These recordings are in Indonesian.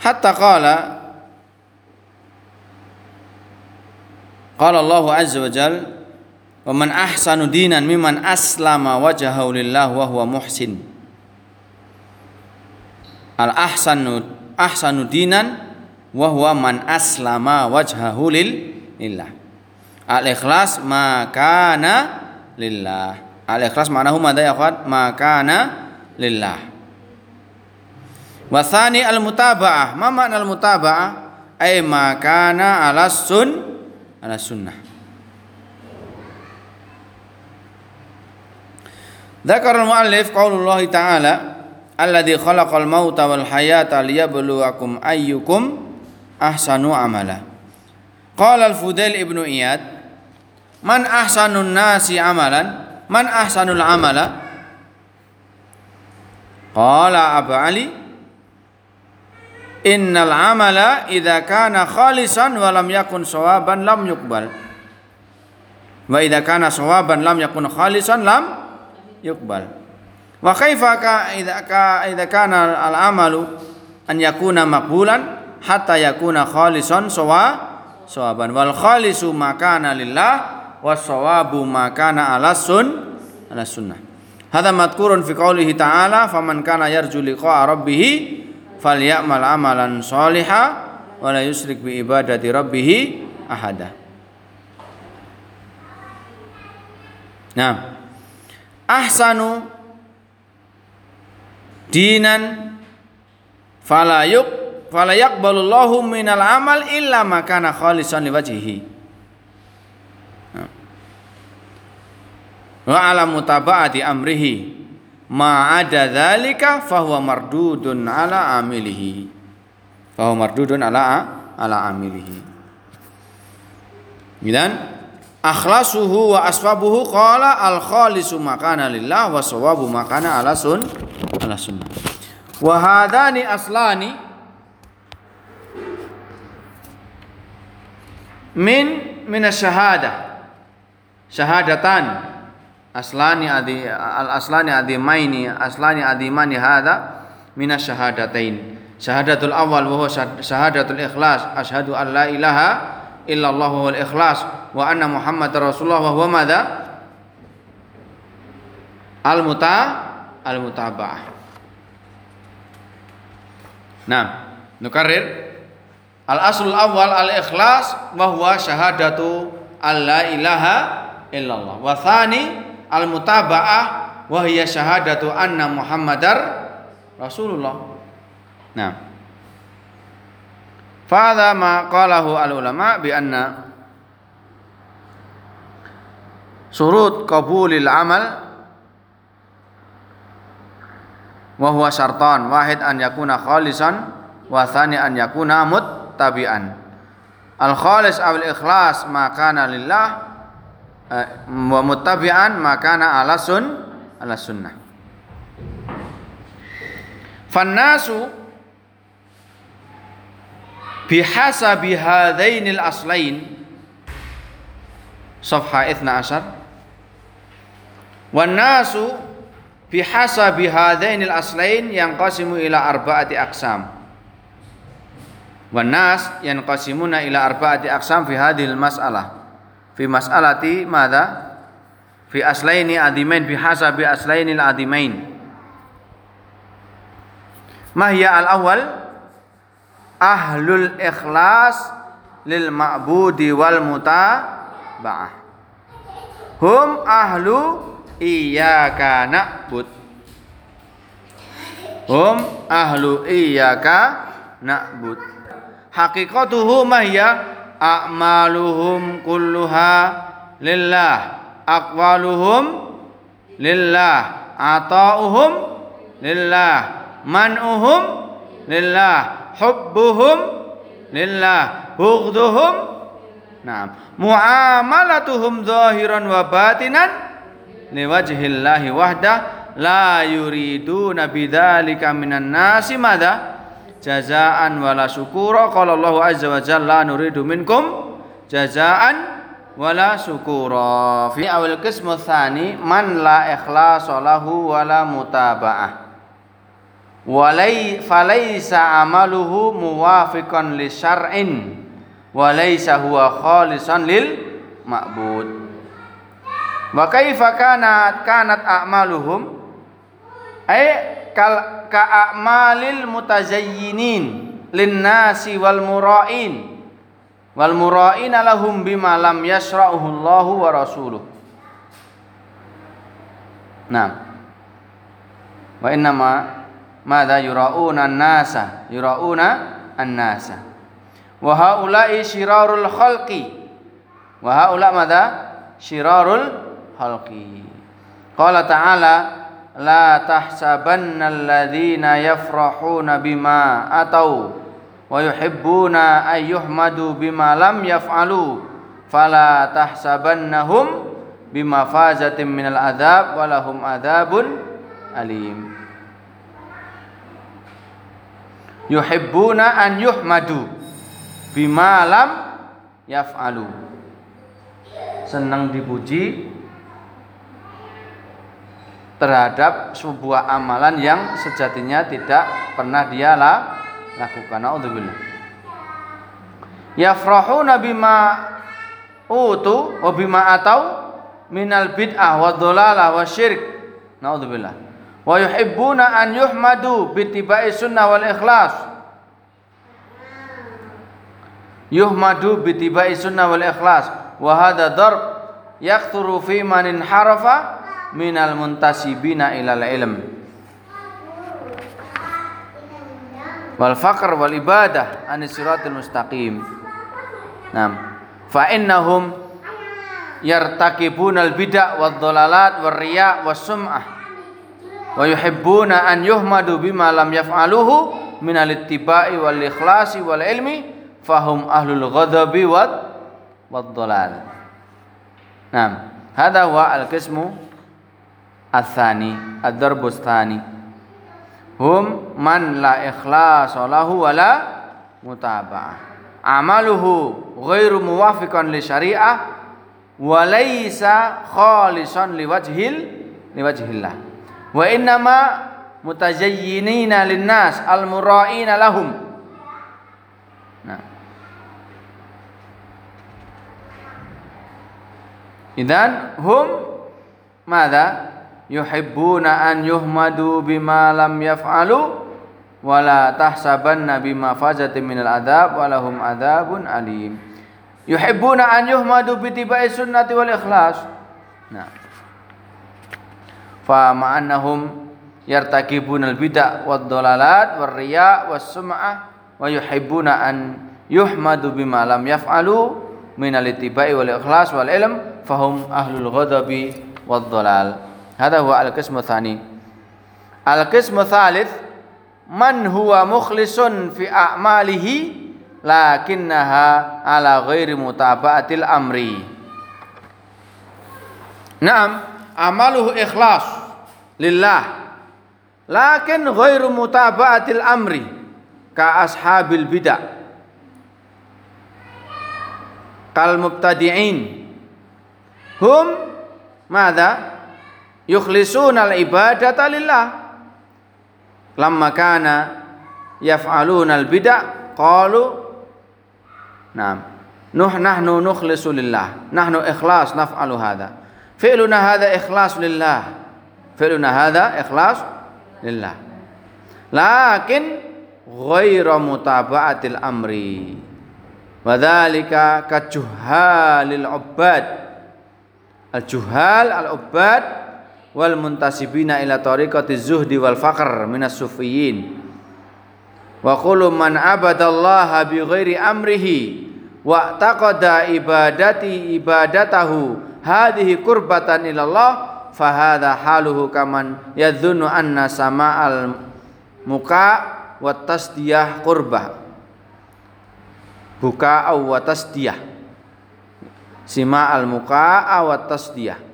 hatta qala qala Allah azza wa jal wa man ahsanu dinan mimman aslama wajhahu lillah wa huwa muhsin. Al ahsanu ahsanu dinan wa huwa man aslama wajhahu lillah. Al ikhlas makana lillah. Al ikhlas ma'nahu madha ya akhwat makana lillah Wasani al mutaba'ah. Ma makna al mutaba'ah? Ay makana ala sun ala sunnah. Dzakar al muallif qaulullah ta'ala alladzi khalaqal mauta wal hayata liyabluwakum ayyukum ahsanu amala. Qala al Fudail ibnu Iyad Man ahsanun nasi amalan Man ahsanul amala Qala Abu Ali Innal amala idza kana khalisan wa lam yakun sawaban lam yuqbal. Wa idza kana sawaban lam yakun khalisan lam yuqbal. Wa kaifa ka idza ka idza kana al amalu an yakuna maqbulan hatta yakuna khalisan sawa sawaban wal khalisu makana lillah was sawabu makana ala sun ala sunnah. Hadza madkurun fi qoulihi ta'ala faman kana yarju liqa rabbih falyamal amalan sholiha wa la yusrik bi ibadati rabbih ahada. Nah, ahsanu dinan fala yuk fala yaqbalullahu minal amal illa ma kana khalisan liwajhihi. Nah. Wa ala mutaba'ati amrihi ma ada dzalika fahuwa mardudun ala amilihi. Fahuwa mardudun ala ala amilihi. Dan akhlasuhu wa aswabuhu qala al khalisu makana lillah wa sawabu makana ala sun ala sunnah. Wa hadani aslani min min syahada syahadatan aslani adi al aslani adimaini aslani adimani hada min syahadatain. Syahadatul awal wa huwa syahadatul ikhlas. Asyhadu an la ilaha illallah wal ikhlas wa anna muhammad rasulullah wa huwa al muta al mutaba'ah nah nukarir al aslul awal al ikhlas wa huwa syahadatu an la ilaha illallah. Wa thani al mutaba'ah wa hiya syahadatu anna Muhammadar Rasulullah. Nah. Fadha ma qalahu al ulama bi anna surut qabulil amal wa huwa syartan wahid an yakuna khalisan wa thani an yakuna muttabi'an al khalis awal ikhlas ma kana lillah wa muttabi'an makana ala sun ala sunnah. Fannasu bihasabi hadainil aslain safha 12 wan nasu bihasabi hadainil aslain yang qasimu ila arba'ati aqsam. Wan nas yanqasimuna ila arba'ati aqsam fi hadhil mas'alah fi mas'alati madza fi aslaini adimain bi hasabi aslaini al adimain. Mahya al awal ahlul ikhlas lil ma'budi wal mutaba'ah. Hum ahlu iyyaka na'bud. Hum ahlu iyyaka na'bud. Haqiqatuhu mahya a'maluhum kulluha lillah aqwaluhum lillah ata'uhum lillah man'uhum lillah hubbuhum lillah bughdhuhum Naam muamalatuhum zahiran wa batinan liwajhillahi wahda la yuriduna bidzalika minan nasi madza jazaan wala syukura qala Allah azza wa jalla nuridu minkum jazaan wala syukura. Fi awal qismu tsani man la ikhlasa lahu wala mutaba'ah. Walai falaisa amaluhu muwafiqan li syar'in walaysa huwa khalisan lil ma'bud. Wa kaifa kanat kanat a'maluhum? Ay kal ka a'malil mutazayyinin lin nasi wal mura'in. Wal mura'in lahum bima lam yasra'uhu Allahu wa rasuluh. Nah wa inna ma madza yura'una an-nasa yura'una an-nasa. Wa haula'i syirarul khalqi. Wa haula madza syirarul khalqi. Qala ta'ala la tahsabanna alladhina yafrahuna bima atau wa yuhibbuna ay yuhmadu bima lam yaf'alu fala tahsabannahum bima fazatin minal adab walahum adabun alim. Yuhibbuna an yuhmadu bima lam yaf'alu. Senang dipuji terhadap sebuah amalan yang sejatinya tidak pernah dia lakukan. Nauzubillah. Yafrahuna bima utu wa bima atau minal bid'ah wa dhalalah wa syirk. Nauzubillah. Wa yuhibbuna an yuhmadu bittiba'i sunnah wal ikhlas yuhmadu bitibai sunnah wal ikhlas wa hadha darb yakthuru fi man harafa minal muntasibina ilal ilm. Wal faqr wal ibadah an siratul mustaqim. Nam fa innahum yartakibuna al bid'ah wad dhalalat war riya was sum'ah. Wa yuhibbuna an yuhmadu bima lam yaf'aluhu min al ittiba'i wal ikhlasi wal ilmi fahum ahlul ghadabi wad wad dhalal. Naam, hadha huwa al-qismu ats-tsani, ad-darbu tsani. Hum man la ikhlas lahu wala mutaba'ah. Amaluhu ghairu muwafiqan li syari'ah wa laysa khalisan liwajhil liwajhillah. Wa innama mutazayyinina linnas al-mura'ina lahum Idan hum mada yuhibbuna an yuhmadu bima lam yaf'alu wala tahsabanna bima fazatin minal adab walahum adabun alim. Yuhibbuna an yuhmadu bitibai sunnati wal ikhlas. Nah. Fa ma'annahum yartakibuna al bid'ah wad dalalat war riya was sum'ah wa yuhibbuna an yuhmadu bima lam yaf'alu minal ittiba'i wal ikhlas wal ilm fahum ahlul ghadabi wad dhalal hadha huwa al qismu tsani al qismu tsalits man huwa mukhlisun fi a'malihi lakinnaha ala ghairi mutaba'atil amri Naam amaluhu ikhlas lillah lakin ghairu mutaba'atil amri ka ashabil bid'ah kal mubtadi'in hum madza yukhlisuna al ibadata lillah. Lamma kana yaf'aluna al bid'ah qalu na'am nuh nahnu nukhlisu lillah. Nahnu ikhlas naf'alu hadha. Fi'luna hadha ikhlas lillah. Fi'luna hadha ikhlas lillah. Lakin ghaira mutaba'atil amri. Wa dzalika kajuhalil ubad al-juhal al-ubad wal muntasibina ila tariqati zuhdi wal faqr minas sufiyin. Wa kullu man abadallaha bi ghairi amrihi wa taqada ibadati ibadatahu hadhihi qurbatan ila Allah fa hadha haluhu kaman yadhunnu anna sama'al muka wa tasdiyah qurbah. Buka wa tasdiyah. Sima al muka awat tasdiyah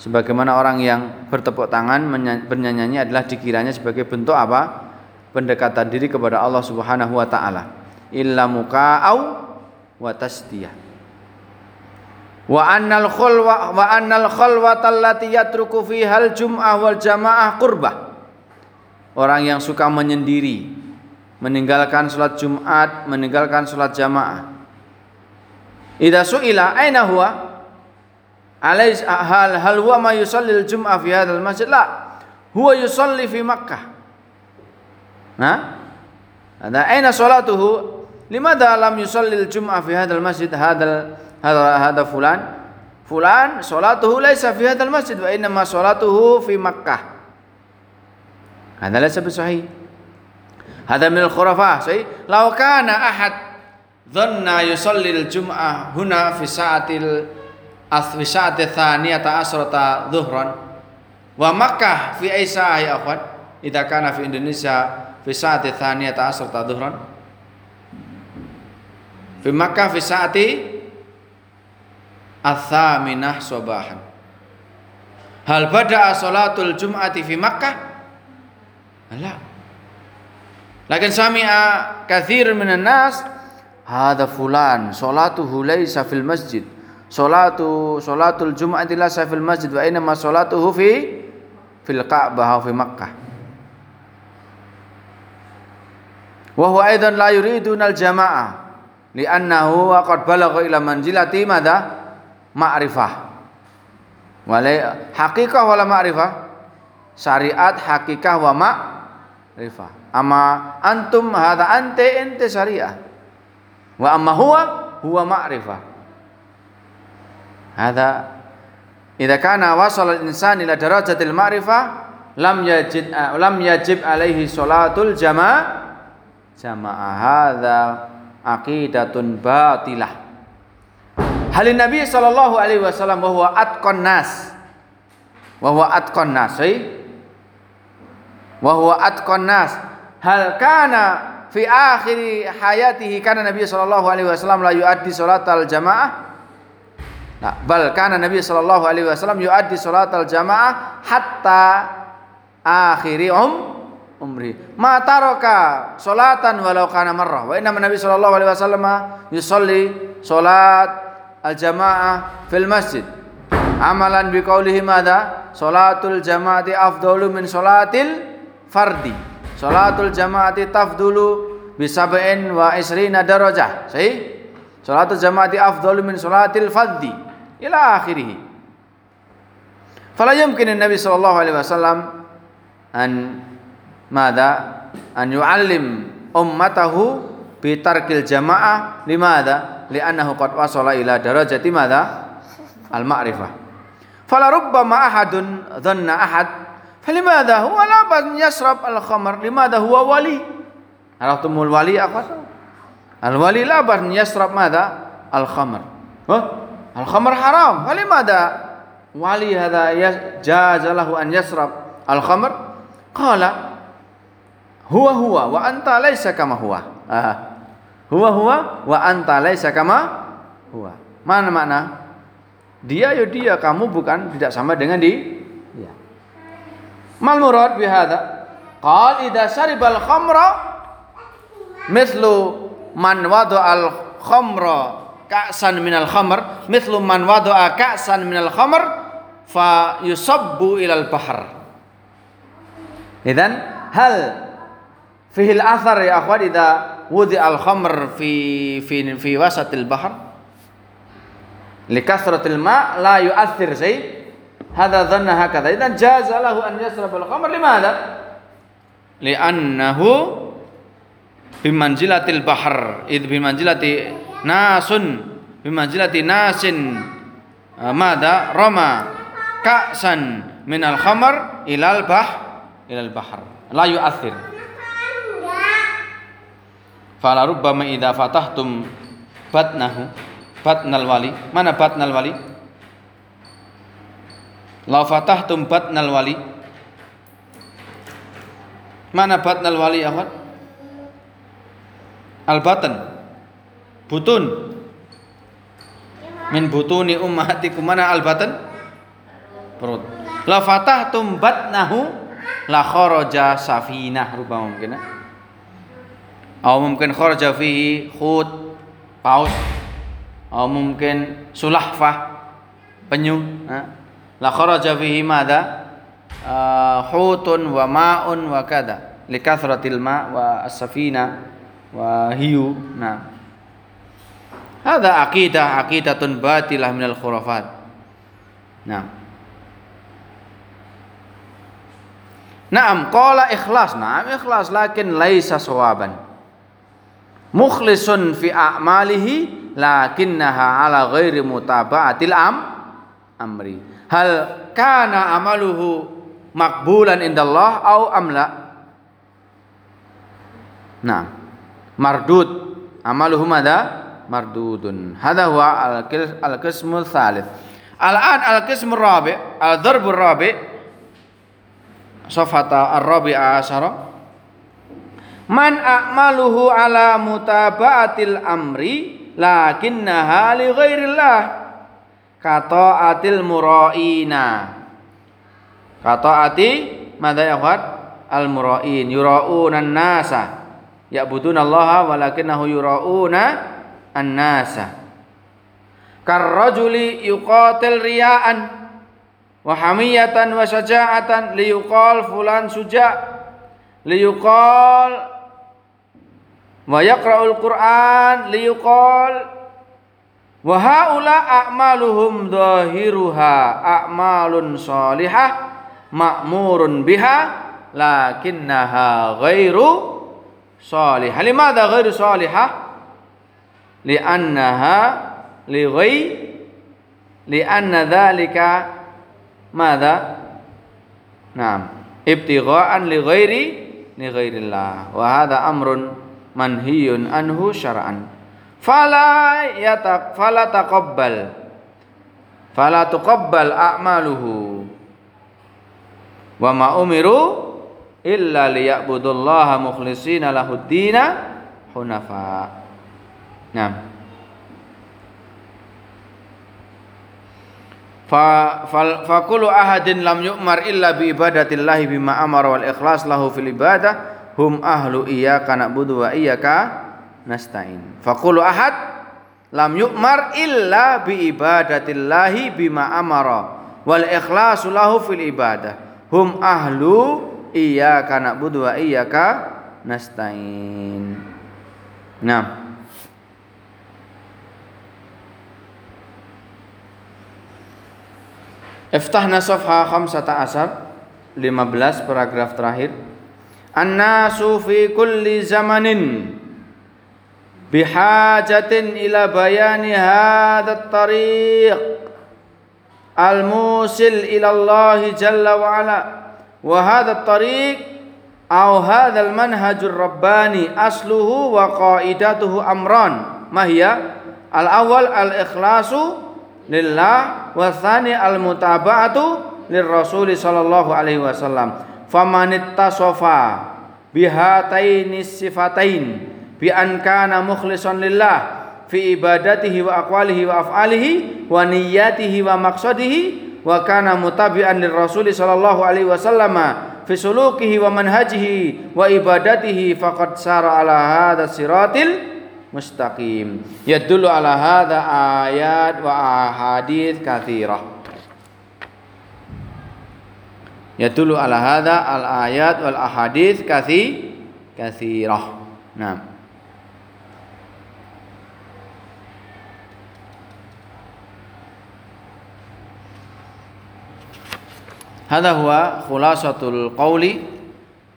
sebagaimana orang yang bertepuk tangan bernyanyi adalah dikiranya sebagai bentuk apa pendekatan diri kepada Allah Subhanahu wa taala illa au wa tasdiyah wa annal khulwa wa annal khulwata allati yatruku fiha al jum'ah wal jamaah qurbah orang yang suka menyendiri, meninggalkan sholat Jumat, meninggalkan sholat jamaah. Idza su'ila aina huwa? Alais hal hal huwa ma yusalli al-jum'ah fi hadzal masjid? La. Huwa yusalli fi Makkah. Nah, ada aina salatuhu? Limadha lam yusalli al-jum'ah fi hadzal masjid hadzal hadha hadha fulan? Fulan salatuhu laisa fi hadzal masjid wa inma salatuhu fi Makkah. Hadha laysa bisahih. Hadha min al-khurafah. Sahih. Law kana ahad dhanna yusalli al-jum'ah huna fi sa'atil fi sa'ati thaniyata asrata dhuhran. Wa Makkah fi ay sa'ah ya akhwat idza kana fi Indonesia fi sa'ati thaniyata asrata dhuhran. Fi Makkah fi sa'ati athaminah sabahan hal bada'a salatul jum'ati fi Makkah? La. Lakin sami'a kathir minan nas hadha fulan salatuhu laysa fil masjid salatu salatul jum'ati laysa fil masjid wa inma salatuhu fi fil Ka'bah fi Makkah. Wa huwa aidan la yuriduna al jamaah li'annahu qad balagha ila manzilati madha? Ma'rifah. Wala haqiqah wala ma'rifah? Syariat haqiqah wa ma'rifah. Ama antum hadha ante ente syariah. Wa amma huwa huwa ma'rifah hadha idza kana wasala al-insan ila darajatil ma'rifah lam yajid lam yajib alaihi salatul jamaah jamaah hadza aqidatun batilah. Halin nabi sallallahu alaihi wasallam wa huwa atqan nas. Wa huwa atqan nas wa huwa atqan nas. Hal kana fi akhir hayatihi? Kana nabi sallallahu alaihi wasallam la yuaddi salatal jamaah Nah, bal kana Nabi sallallahu alaihi wasallam yuaddi salatal jamaah hatta akhiri um umri. Ma taraka salatan walau kana marrah. Wa inna Nabi sallallahu alaihi wasallam yusalli salat al jamaah fil masjid. Amalan bi qaulihi madza? Salatul jamaati afdalu min salatil fardi. Salatul jamaati tafdulu bi sab'in wa isrina darajah. Sahih? Salatul jamaati afdalu min salatil fardhi ila akhirih. Fala yumkin Nabi sallallahu alaihi wasallam an mada an yu'allim ummatahu bi tarkil jamaah limada li'annahu qad wasala ila darajati mada al ma'rifah. Fala rubbama ahadun dhanna ahad falimada huwa la bas yasrab al khamr limada huwa wali. Araftumul wali apa? Al wali la bas yasrab mada al khamr. Huh? Al khamr haram. Falimada wali hadha jaza lahu an yasrab al khamr? Qala huwa huwa wa anta laysa kama huwa. Ah. Huwa huwa wa anta laysa kama huwa. Mana makna? Dia ya dia, kamu bukan tidak sama dengan di dia. Mal murad bi hadha? Qal idza syaribal khamra mithlu man wada al khamra ka'san minal khamr mithlu man wada'a ka'san minal khamr fa yusabbu ilal bahar idan hal fihi al-athar ya akhwat idza wudi al-khamr fi fi fi wasatil bahar likasratil ma la yu'athir say hadha dhanna hakadha idan jaza lahu an yasrab al-khamr limadha li'annahu bimanzilatil bahar id bimanzilati nasun bimanzilati nasin. Mada rama ka'san minal khamar ilal bah ilal bahar. La yu'athir. Fala rubbama idza fatahtum batnahu batnal wali. Mana batnal wali? La fatahtum batnal wali. Mana batnal wali akhwat al batan butun. Min butuni ummahatikum. Mana al batan perut. La fatahtum batnahu la kharaja safinah rubama mungkin atau mungkin kharaja fihi khut paus. Atau mungkin sulahfah penyu la kharaja fihi madha uh, hutun wa ma'un wa kada. Likathratil ma wa as-safina wa hiyu. Nah hada aqidah aqidatun batilah minal khurafat nah Naam qala ikhlas. Naam ikhlas lakin laisa sawaban. Mukhlisun fi a'malihi lakinnaha ala ghairi mutaba'atil am amri. Hal kana amaluhu makbulan indallah au amla? Nah, mardud amaluhu mada mardudun. Hada huwa al-qismu tsalits. Al-an al-qismu rabi, al-darbu rabi sofata ar-rabi'a asyara. Man a'maluhu ala mutaba'atil amri lakinnaha li ghairillah. Atil mura'ina. Ati madha ya al mura'in yura'una an-nasa. Ya'buduna Allah walakinnahu yura'una an-nasa. Karrajuli yuqatil riya'an wa hamiyatan wa syaja'atan liyuqal fulan suja liyuqal wa yaqra'ul Qur'an liyuqal wa haula a'maluhum dhahiruha a'malun salihah ma'murun biha lakinnaha ghairu salihah. Limadha ghairu salihah li'annaha li li'anna dhalika Mada? Naam. Ibtigha'an li ghairi. Wa hadha amrun manhiyun anhu syar'an. Fala yatak fala taqabbal. Fala tuqabbal a'maluhu. Wa ma umiru illa liya'budullaha mukhlishina lahuddina hunafa. Naam. fa fal fakulu ahadin lam yu'mar illa bi ibadatillahi bima amara wal ikhlas lahu fil ibadah hum ahlu iyyaka na'budu wa iyyaka nasta'in. Fakulu ahad lam yu'mar illa bi ibadatillahi bima amara wal ikhlas lahu fil ibadah hum ahlu iyyaka na'budu wa iyyaka nasta'in. Nah Iftahna safha khamsata asar 15 paragraf terakhir. An-nasu fi kulli zamanin bihajatin ila bayani hadha tariq al-musil ila Allah jalla wa ala. Wa hadha tariq aw hadha al-manhaj ar-rabbani asluhu wa qaidatuhu amran. Mahya al-awwal al-ikhlasu lillah wa tsani al mutaba'atu lirrasul sallallahu alaihi wasallam. Faman ittasafa bihataini sifatain bi an kana mukhlishan lillah fi ibadatihi wa aqwalihi wa af'alihi wa niyyatihi wa maqsadihi wa kana mutabi'an lirrasul sallallahu alaihi wasallam fi sulukihi wa manhajihi wa ibadatihi faqad sara ala hadha siratil mustaqim. Yadullu ala hadha ayat wa ahadith kathirah. Yadullu ala hadha al ayat wal ahadith kathi kathirah. Nah Hadha huwa khulasatul qawli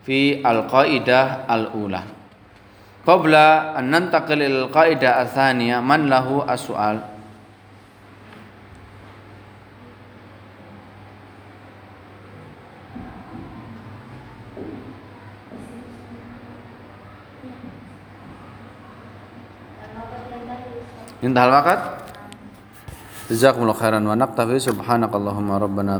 fi al-qaidah al-ula. Qabla an nantaqil lil qaidah atsaniyah man lahu as-su'al. Intahal waqt. Jazakumullahu khairan wa naqtafi subhanakallahumma rabbana